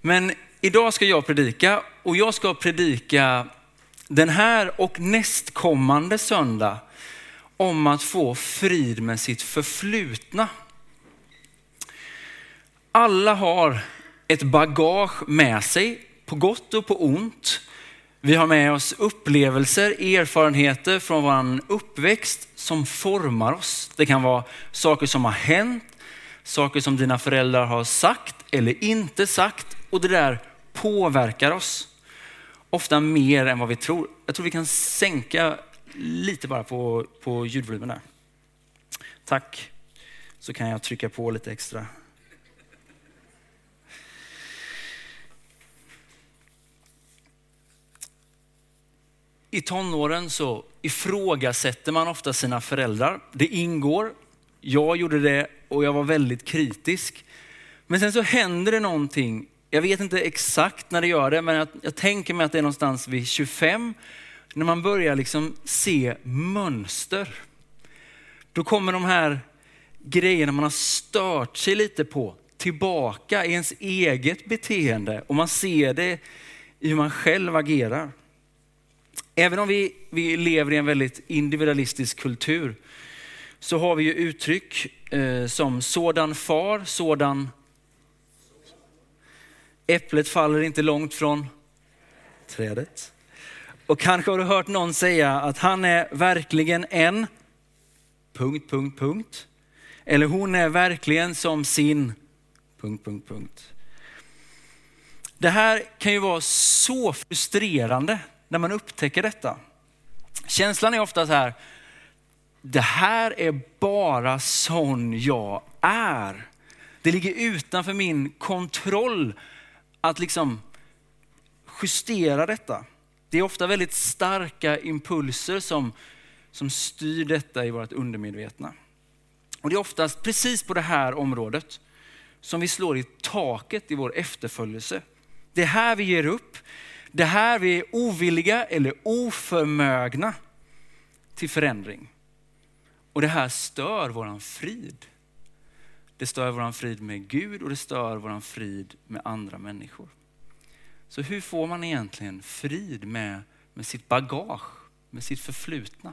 Men idag ska jag predika och jag ska predika den här och nästkommande söndag om att få frid med sitt förflutna. Alla har ett bagage med sig, på gott och på ont. Vi har med oss upplevelser, erfarenheter från vår uppväxt som formar oss. Det kan vara saker som har hänt, saker som dina föräldrar har sagt eller inte sagt och det där påverkar oss. Ofta mer än vad vi tror. Jag tror vi kan sänka lite bara på, på ljudvolymen där. Tack. Så kan jag trycka på lite extra. I tonåren så ifrågasätter man ofta sina föräldrar. Det ingår. Jag gjorde det och jag var väldigt kritisk. Men sen så händer det någonting. Jag vet inte exakt när det gör det, men jag, jag tänker mig att det är någonstans vid 25 när man börjar liksom se mönster. Då kommer de här grejerna man har stört sig lite på tillbaka i ens eget beteende och man ser det i hur man själv agerar. Även om vi, vi lever i en väldigt individualistisk kultur så har vi ju uttryck eh, som sådan far, sådan Äpplet faller inte långt från trädet. Och kanske har du hört någon säga att han är verkligen en punkt, punkt, punkt. Eller hon är verkligen som sin punkt, punkt, punkt. Det här kan ju vara så frustrerande när man upptäcker detta. Känslan är ofta så här, det här är bara sån jag är. Det ligger utanför min kontroll att liksom justera detta. Det är ofta väldigt starka impulser som, som styr detta i vårt undermedvetna. Och det är oftast precis på det här området som vi slår i taket i vår efterföljelse. Det är här vi ger upp. Det är här vi är ovilliga eller oförmögna till förändring. Och det här stör våran frid. Det stör våran frid med Gud och det stör våran frid med andra människor. Så hur får man egentligen frid med, med sitt bagage, med sitt förflutna?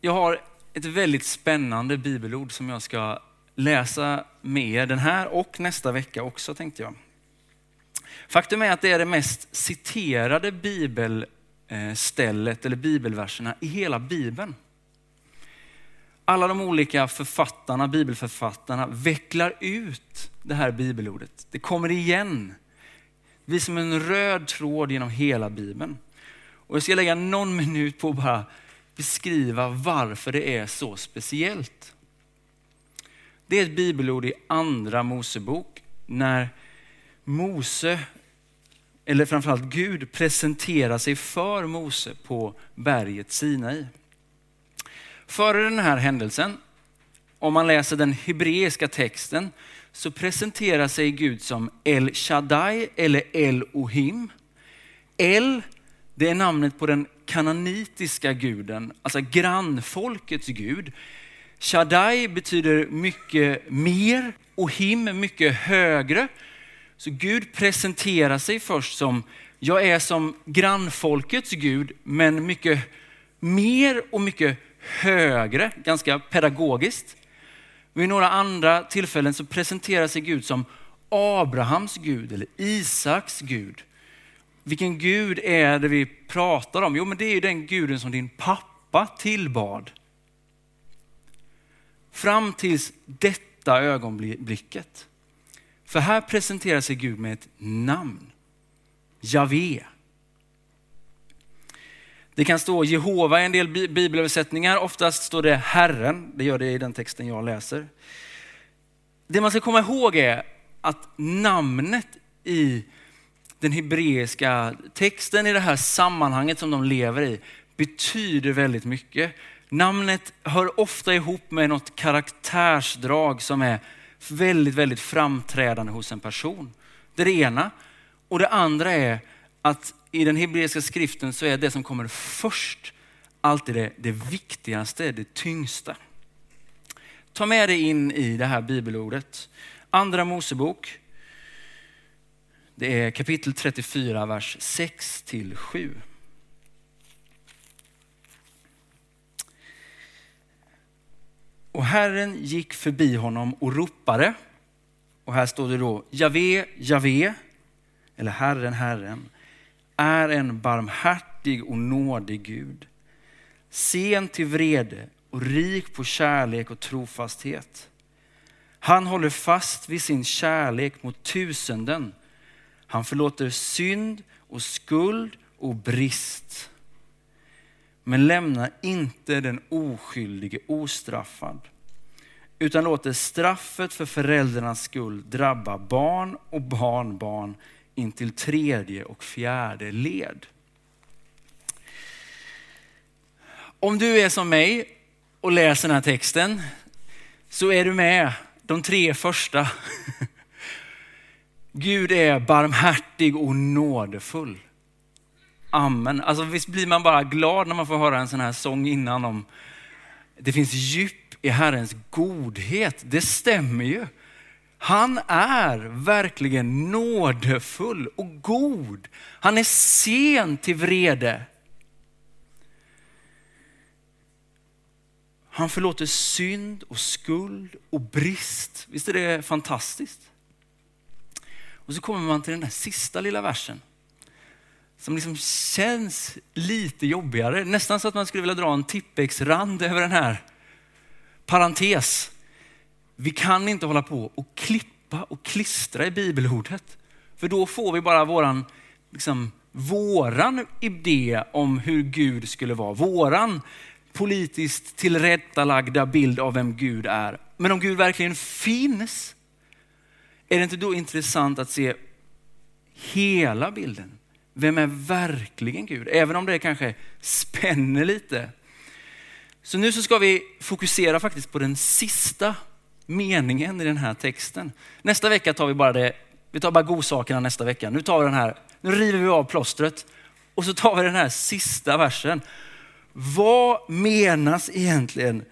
Jag har ett väldigt spännande bibelord som jag ska läsa med er den här och nästa vecka också tänkte jag. Faktum är att det är det mest citerade bibelstället eller bibelverserna i hela bibeln alla de olika författarna, bibelförfattarna vecklar ut det här bibelordet. Det kommer igen. Det blir som en röd tråd genom hela bibeln. Och jag ska lägga någon minut på att bara beskriva varför det är så speciellt. Det är ett bibelord i andra Mosebok när Mose, eller framförallt Gud, presenterar sig för Mose på berget Sinai. Före den här händelsen, om man läser den hebreiska texten, så presenterar sig Gud som El Shaddai eller El Ohim. El, det är namnet på den kananitiska guden, alltså grannfolkets gud. Shaddai betyder mycket mer, Ohim mycket högre. Så Gud presenterar sig först som, jag är som grannfolkets gud, men mycket mer och mycket högre, ganska pedagogiskt. Vid några andra tillfällen så presenterar sig Gud som Abrahams Gud eller Isaks Gud. Vilken Gud är det vi pratar om? Jo, men det är ju den guden som din pappa tillbad. Fram tills detta ögonblicket. För här presenterar sig Gud med ett namn. Javé. Det kan stå Jehova i en del bibelöversättningar. Oftast står det Herren. Det gör det i den texten jag läser. Det man ska komma ihåg är att namnet i den hebreiska texten i det här sammanhanget som de lever i betyder väldigt mycket. Namnet hör ofta ihop med något karaktärsdrag som är väldigt, väldigt framträdande hos en person. Det är det ena. Och det andra är att i den hebreiska skriften så är det som kommer först alltid det, det viktigaste, det tyngsta. ta med dig in i det här bibelordet. Andra Mosebok. Det är kapitel 34, vers 6 till 7. Och Herren gick förbi honom och ropade. Och här står det då, Javé, Javé, eller Herren, Herren, är en barmhärtig och nådig Gud. Sen till vrede och rik på kärlek och trofasthet. Han håller fast vid sin kärlek mot tusenden. Han förlåter synd och skuld och brist. Men lämnar inte den oskyldige ostraffad. Utan låter straffet för föräldrarnas skull drabba barn och barnbarn in till tredje och fjärde led. Om du är som mig och läser den här texten så är du med de tre första. Gud är barmhärtig och nådefull. Amen. Alltså visst blir man bara glad när man får höra en sån här sång innan om det finns djup i Herrens godhet. Det stämmer ju. Han är verkligen nådefull och god. Han är sen till vrede. Han förlåter synd och skuld och brist. Visst är det fantastiskt? Och så kommer man till den där sista lilla versen. Som liksom känns lite jobbigare. Nästan så att man skulle vilja dra en tippexrand över den här. Parentes. Vi kan inte hålla på och klippa och klistra i bibelordet. För då får vi bara våran, liksom, våran idé om hur Gud skulle vara. Våran politiskt tillrättalagda bild av vem Gud är. Men om Gud verkligen finns, är det inte då intressant att se hela bilden? Vem är verkligen Gud? Även om det kanske spänner lite. Så nu så ska vi fokusera faktiskt på den sista meningen i den här texten. Nästa vecka tar vi bara det, vi tar bara godsakerna nästa vecka. Nu tar vi den här, nu river vi av plåstret och så tar vi den här sista versen. Vad menas egentligen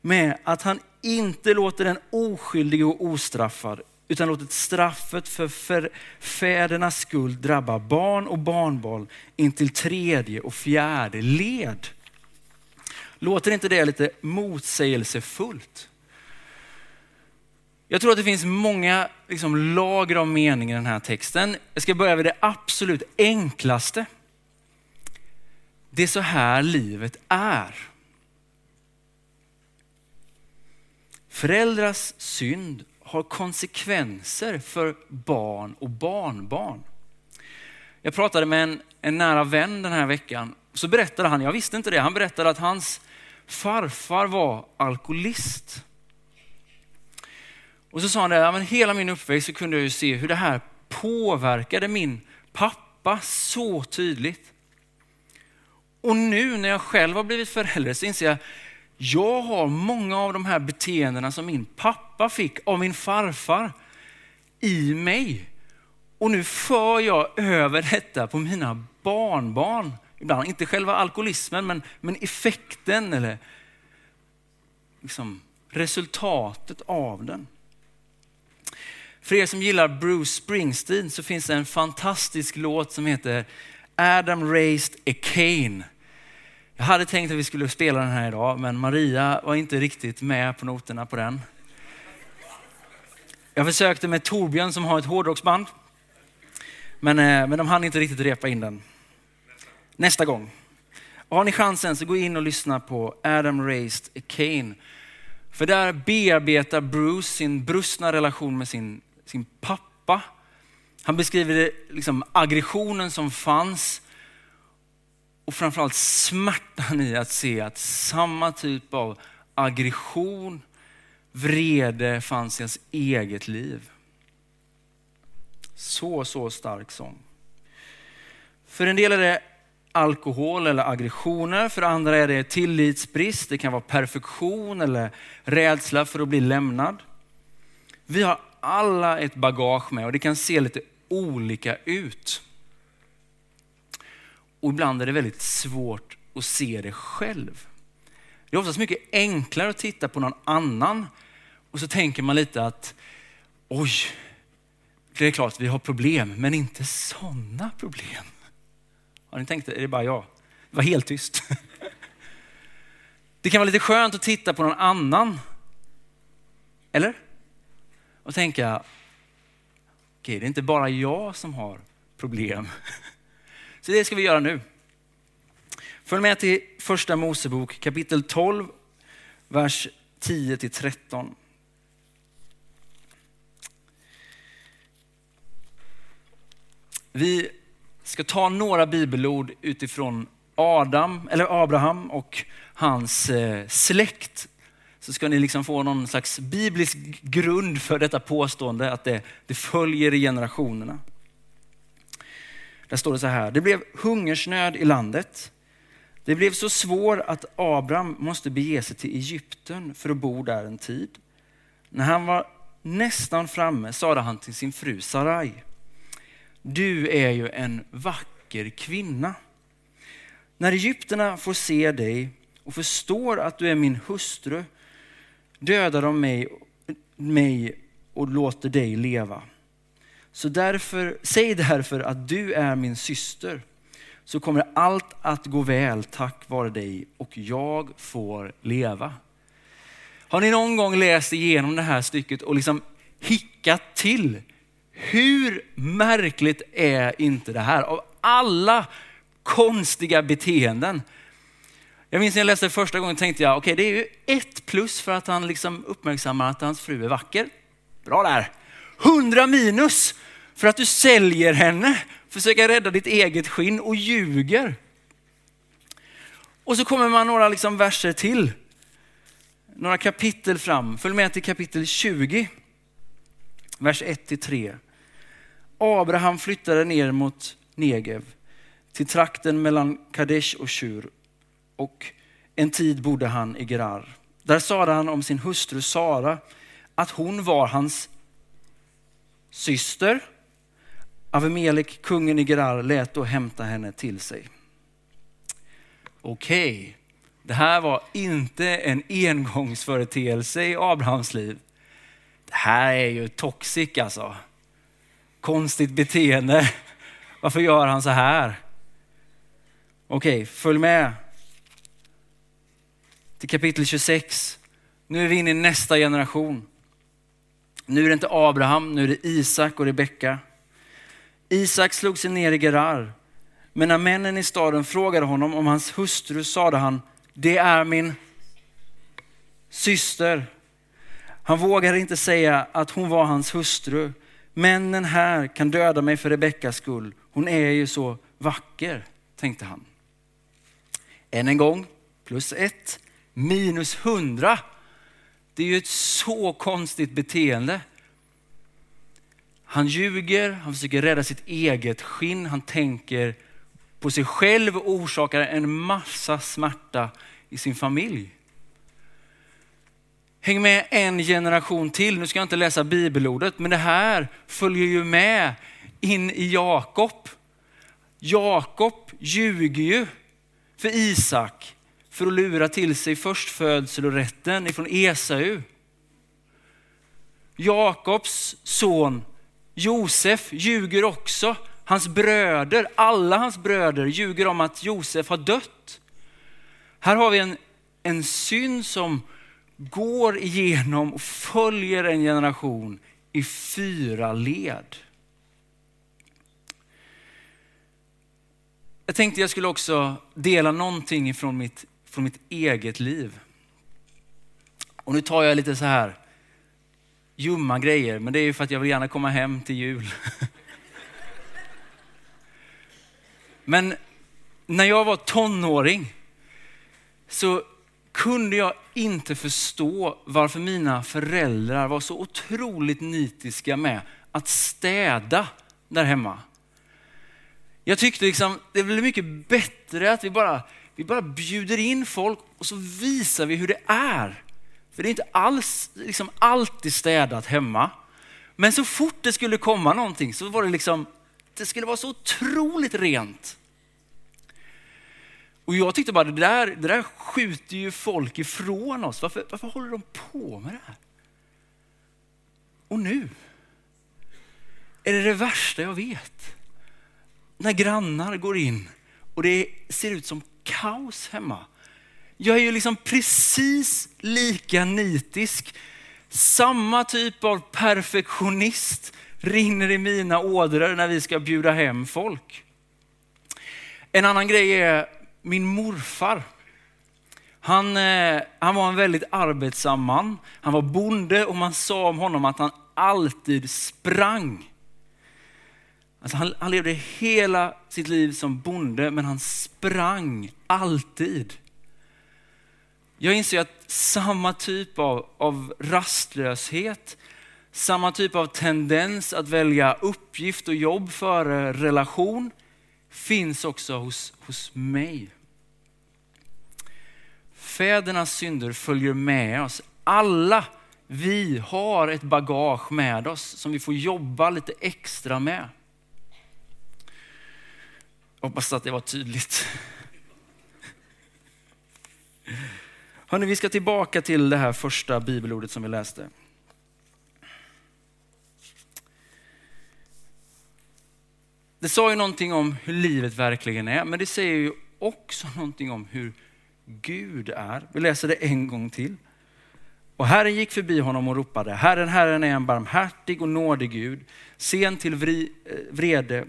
med att han inte låter den oskyldige och ostraffad utan låtit straffet för fädernas skuld drabba barn och barnbarn in till tredje och fjärde led. Låter inte det lite motsägelsefullt? Jag tror att det finns många liksom, lager av mening i den här texten. Jag ska börja med det absolut enklaste. Det är så här livet är. Föräldrars synd har konsekvenser för barn och barnbarn. Jag pratade med en, en nära vän den här veckan. Så berättade han, jag visste inte det, han berättade att hans farfar var alkoholist. Och så sa han det, ja, men hela min uppväxt så kunde jag ju se hur det här påverkade min pappa så tydligt. Och nu när jag själv har blivit förälder så inser jag, jag har många av de här beteendena som min pappa fick av min farfar i mig. Och nu för jag över detta på mina barnbarn. Ibland inte själva alkoholismen, men, men effekten eller liksom resultatet av den. För er som gillar Bruce Springsteen så finns det en fantastisk låt som heter Adam raised a Cain. Jag hade tänkt att vi skulle spela den här idag, men Maria var inte riktigt med på noterna på den. Jag försökte med Torbjörn som har ett hårdrocksband, men, eh, men de hann inte riktigt repa in den. Nästa gång. Och har ni chansen så gå in och lyssna på Adam raised a Cain. För där bearbetar Bruce sin brustna relation med sin, sin pappa. Han beskriver det, liksom, aggressionen som fanns och framförallt smärtan i att se att samma typ av aggression, vrede fanns i hans eget liv. Så, så stark sång. För en del är det alkohol eller aggressioner, för andra är det tillitsbrist, det kan vara perfektion eller rädsla för att bli lämnad. Vi har alla ett bagage med och det kan se lite olika ut. Och ibland är det väldigt svårt att se det själv. Det är oftast mycket enklare att titta på någon annan Och så tänker man lite att, oj, det är klart vi har problem, men inte sådana problem. Har ni tänkt det? Är det bara jag? Det var helt tyst. Det kan vara lite skönt att titta på någon annan. Eller? Och tänka, okej okay, det är inte bara jag som har problem. Så det ska vi göra nu. Följ med till första Mosebok kapitel 12, vers 10 till 13. Vi ska ta några bibelord utifrån Adam, eller Abraham och hans eh, släkt. Så ska ni liksom få någon slags biblisk grund för detta påstående att det, det följer i generationerna. Där står det så här, det blev hungersnöd i landet. Det blev så svår att Abraham måste bege sig till Egypten för att bo där en tid. När han var nästan framme sade han till sin fru Sarai, du är ju en vacker kvinna. När egyptierna får se dig och förstår att du är min hustru dödar de mig, mig och låter dig leva. Så därför, säg därför att du är min syster så kommer allt att gå väl tack vare dig och jag får leva. Har ni någon gång läst igenom det här stycket och liksom hickat till? Hur märkligt är inte det här? Av alla konstiga beteenden. Jag minns när jag läste det första gången tänkte jag, okej okay, det är ju ett plus för att han liksom uppmärksammar att hans fru är vacker. Bra där. Hundra minus för att du säljer henne, försöker rädda ditt eget skinn och ljuger. Och så kommer man några liksom verser till. Några kapitel fram. Följ med till kapitel 20. Vers 1-3. Abraham flyttade ner mot Negev till trakten mellan Kadesh och Shur och en tid bodde han i Gerar. Där sade han om sin hustru Sara att hon var hans syster. Avimelek, kungen i Gerar, lät då hämta henne till sig. Okej, okay. det här var inte en engångsföreteelse i Abrahams liv. Det här är ju toxic alltså. Konstigt beteende. Varför gör han så här? Okej, okay, följ med till kapitel 26. Nu är vi inne i nästa generation. Nu är det inte Abraham, nu är det Isak och Rebecka. Isak slog sig ner i Gerar. Men när männen i staden frågade honom om hans hustru sade han, det är min syster. Han vågade inte säga att hon var hans hustru. Männen här kan döda mig för Rebeckas skull. Hon är ju så vacker, tänkte han. Än en gång, plus ett, minus hundra. Det är ju ett så konstigt beteende. Han ljuger, han försöker rädda sitt eget skinn, han tänker på sig själv och orsakar en massa smärta i sin familj. Häng med en generation till. Nu ska jag inte läsa bibelordet, men det här följer ju med in i Jakob. Jakob ljuger ju för Isak för att lura till sig förstfödslorätten ifrån Esau. Jakobs son Josef ljuger också. Hans bröder, alla hans bröder ljuger om att Josef har dött. Här har vi en, en synd som går igenom och följer en generation i fyra led. Jag tänkte jag skulle också dela någonting från mitt, från mitt eget liv. Och nu tar jag lite så här ljumma grejer, men det är ju för att jag vill gärna komma hem till jul. men när jag var tonåring så kunde jag inte förstå varför mina föräldrar var så otroligt nitiska med att städa där hemma. Jag tyckte liksom, det blev mycket bättre att vi bara, vi bara bjuder in folk och så visar vi hur det är. För det är inte alls liksom alltid städat hemma. Men så fort det skulle komma någonting så var det liksom, det skulle vara så otroligt rent. Och jag tyckte bara det där, det där skjuter ju folk ifrån oss. Varför, varför håller de på med det här? Och nu är det det värsta jag vet. När grannar går in och det ser ut som kaos hemma. Jag är ju liksom precis lika nitisk. Samma typ av perfektionist rinner i mina ådror när vi ska bjuda hem folk. En annan grej är min morfar. Han, eh, han var en väldigt arbetsam man. Han var bonde och man sa om honom att han alltid sprang. Alltså han, han levde hela sitt liv som bonde, men han sprang alltid. Jag inser att samma typ av, av rastlöshet, samma typ av tendens att välja uppgift och jobb före relation finns också hos, hos mig. Fädernas synder följer med oss. Alla vi har ett bagage med oss som vi får jobba lite extra med. Hoppas att det var tydligt. Hörrni, vi ska tillbaka till det här första bibelordet som vi läste. Det sa ju någonting om hur livet verkligen är, men det säger ju också någonting om hur Gud är. Vi läser det en gång till. Och Herren gick förbi honom och ropade, Herren, Herren är en barmhärtig och nådig Gud, sen till eh, vrede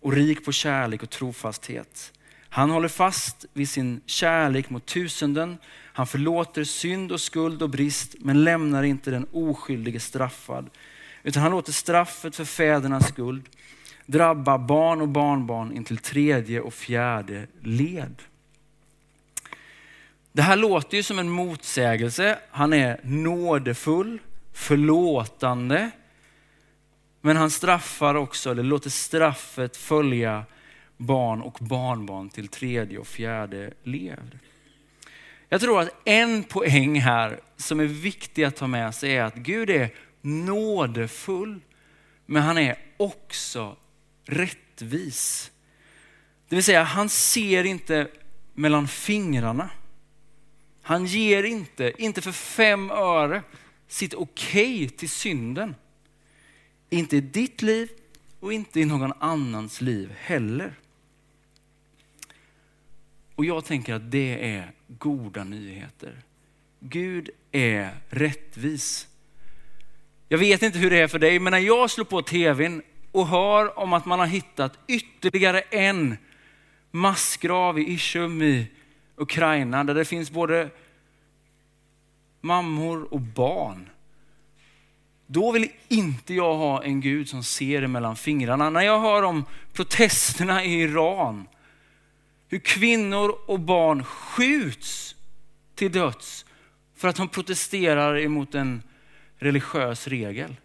och rik på kärlek och trofasthet. Han håller fast vid sin kärlek mot tusenden. Han förlåter synd och skuld och brist, men lämnar inte den oskyldige straffad. Utan han låter straffet för fädernas skuld drabba barn och barnbarn in till tredje och fjärde led. Det här låter ju som en motsägelse. Han är nådefull, förlåtande, men han straffar också, eller låter straffet följa barn och barnbarn till tredje och fjärde led. Jag tror att en poäng här som är viktig att ta med sig är att Gud är nådefull, men han är också rättvis. Det vill säga, han ser inte mellan fingrarna. Han ger inte, inte för fem öre, sitt okej okay till synden. Inte i ditt liv och inte i någon annans liv heller. Och jag tänker att det är goda nyheter. Gud är rättvis. Jag vet inte hur det är för dig, men när jag slår på tvn och hör om att man har hittat ytterligare en massgrav i Ishum i Ukraina, där det finns både mammor och barn då vill inte jag ha en Gud som ser mellan fingrarna. När jag hör om protesterna i Iran, hur kvinnor och barn skjuts till döds för att de protesterar emot en religiös regel.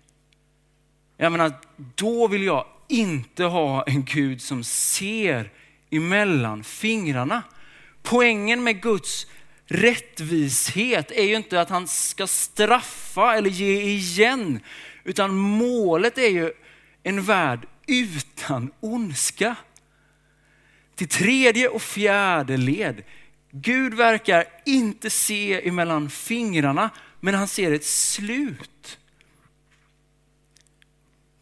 Jag menar, då vill jag inte ha en Gud som ser emellan fingrarna. Poängen med Guds rättvishet är ju inte att han ska straffa eller ge igen, utan målet är ju en värld utan ondska. Till tredje och fjärde led. Gud verkar inte se emellan fingrarna, men han ser ett slut.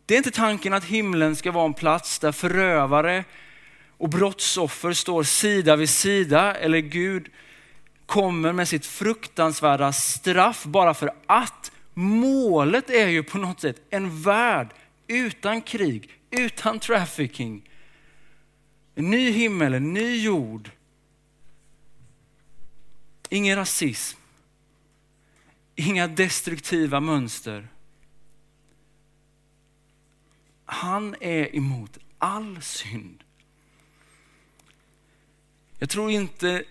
Det är inte tanken att himlen ska vara en plats där förövare och brottsoffer står sida vid sida eller Gud kommer med sitt fruktansvärda straff bara för att målet är ju på något sätt en värld utan krig, utan trafficking. En ny himmel, en ny jord. Ingen rasism. Inga destruktiva mönster. Han är emot all synd. Jag tror inte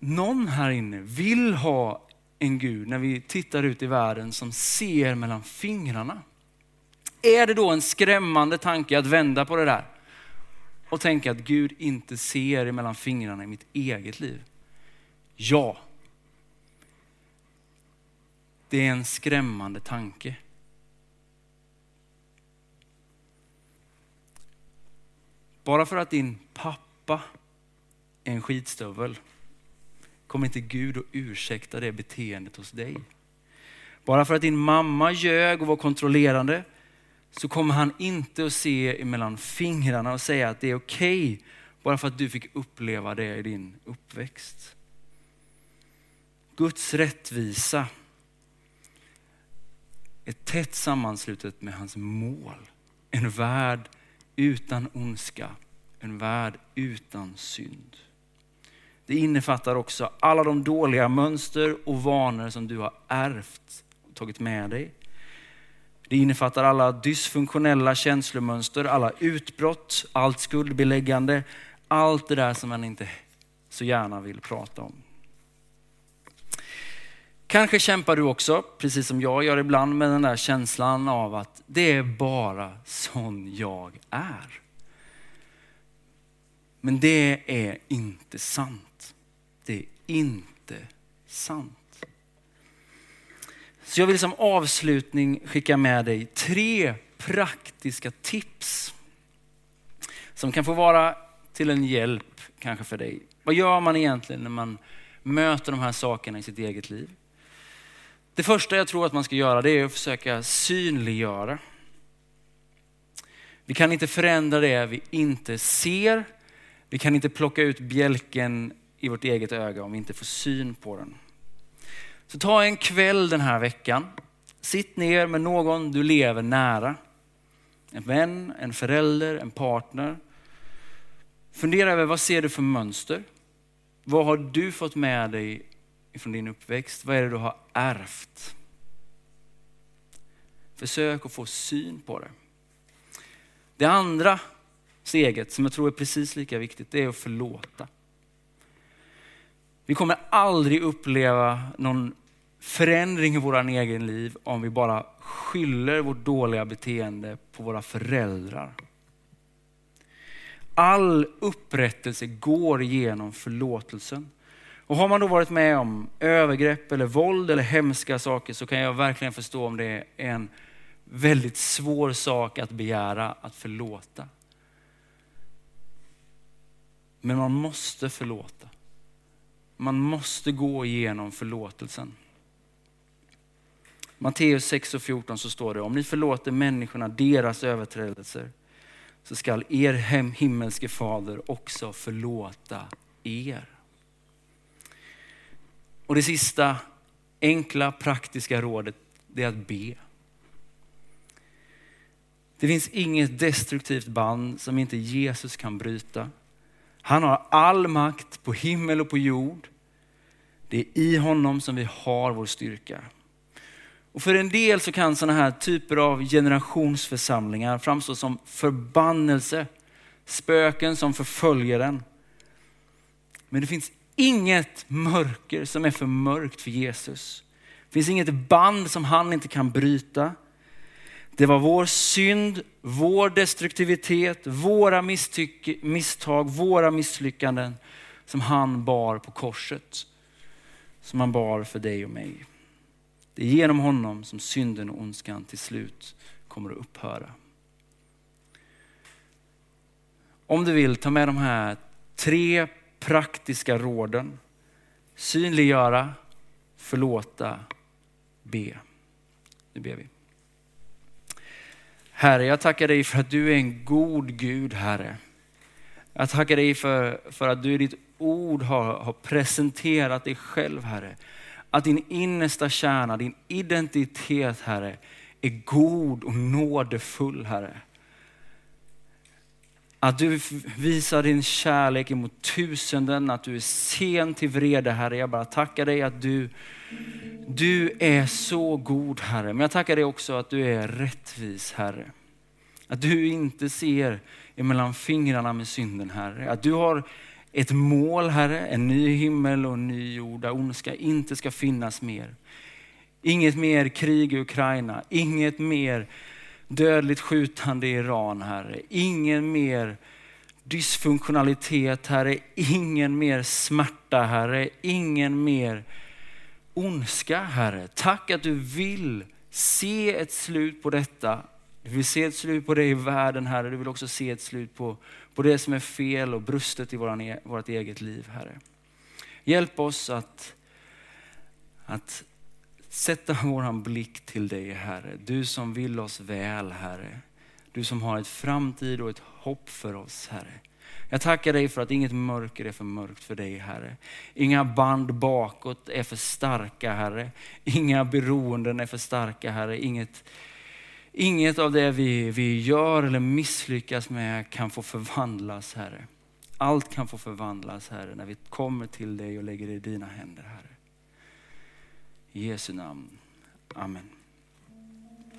någon här inne vill ha en Gud när vi tittar ut i världen som ser mellan fingrarna. Är det då en skrämmande tanke att vända på det där och tänka att Gud inte ser mellan fingrarna i mitt eget liv? Ja. Det är en skrämmande tanke. Bara för att din pappa är en skitstövel kommer inte Gud att ursäkta det beteendet hos dig. Bara för att din mamma ljög och var kontrollerande så kommer han inte att se mellan fingrarna och säga att det är okej okay, bara för att du fick uppleva det i din uppväxt. Guds rättvisa är tätt sammanslutet med hans mål. En värld utan ondska, en värld utan synd. Det innefattar också alla de dåliga mönster och vanor som du har ärvt och tagit med dig. Det innefattar alla dysfunktionella känslomönster, alla utbrott, allt skuldbeläggande, allt det där som man inte så gärna vill prata om. Kanske kämpar du också, precis som jag gör ibland, med den där känslan av att det är bara sån jag är. Men det är inte sant. Det är inte sant. Så jag vill som avslutning skicka med dig tre praktiska tips som kan få vara till en hjälp kanske för dig. Vad gör man egentligen när man möter de här sakerna i sitt eget liv? Det första jag tror att man ska göra det är att försöka synliggöra. Vi kan inte förändra det vi inte ser. Vi kan inte plocka ut bjälken i vårt eget öga om vi inte får syn på den. Så ta en kväll den här veckan. Sitt ner med någon du lever nära. En vän, en förälder, en partner. Fundera över vad ser du för mönster? Vad har du fått med dig från din uppväxt? Vad är det du har ärvt? Försök att få syn på det. Det andra steget som jag tror är precis lika viktigt, det är att förlåta. Vi kommer aldrig uppleva någon förändring i våran egen liv om vi bara skyller vårt dåliga beteende på våra föräldrar. All upprättelse går genom förlåtelsen. Och har man då varit med om övergrepp eller våld eller hemska saker så kan jag verkligen förstå om det är en väldigt svår sak att begära att förlåta. Men man måste förlåta. Man måste gå igenom förlåtelsen. Matteus 6 och 14 så står det, om ni förlåter människorna deras överträdelser så skall er himmelske fader också förlåta er. Och det sista enkla praktiska rådet det är att be. Det finns inget destruktivt band som inte Jesus kan bryta. Han har all makt på himmel och på jord. Det är i honom som vi har vår styrka. Och för en del så kan sådana här typer av generationsförsamlingar framstå som förbannelse, spöken som förföljer den. Men det finns inget mörker som är för mörkt för Jesus. Det finns inget band som han inte kan bryta. Det var vår synd, vår destruktivitet, våra misstag, våra misslyckanden som han bar på korset. Som han bar för dig och mig. Det är genom honom som synden och ondskan till slut kommer att upphöra. Om du vill, ta med de här tre praktiska råden. Synliggöra, förlåta, be. Nu ber vi. Herre, jag tackar dig för att du är en god Gud, Herre. Jag tackar dig för, för att du i ditt ord har, har presenterat dig själv, Herre. Att din innersta kärna, din identitet, Herre, är god och nådefull, Herre. Att du visar din kärlek emot tusenden, att du är sen till vrede Herre. Jag bara tackar dig att du, du är så god Herre. Men jag tackar dig också att du är rättvis Herre. Att du inte ser emellan fingrarna med synden Herre. Att du har ett mål Herre, en ny himmel och en ny jord där ondska inte ska finnas mer. Inget mer krig i Ukraina, inget mer dödligt skjutande i Iran, Herre. Ingen mer dysfunktionalitet, Herre. Ingen mer smärta, Herre. Ingen mer ondska, Herre. Tack att du vill se ett slut på detta. Du vill se ett slut på det i världen, Herre. Du vill också se ett slut på, på det som är fel och brustet i våran, e, vårt eget liv, Herre. Hjälp oss att, att sätta våran blick till dig Herre. Du som vill oss väl Herre. Du som har ett framtid och ett hopp för oss Herre. Jag tackar dig för att inget mörker är för mörkt för dig Herre. Inga band bakåt är för starka Herre. Inga beroenden är för starka Herre. Inget, inget av det vi, vi gör eller misslyckas med kan få förvandlas Herre. Allt kan få förvandlas Herre när vi kommer till dig och lägger det i dina händer Herre. I Jesu namn. Amen.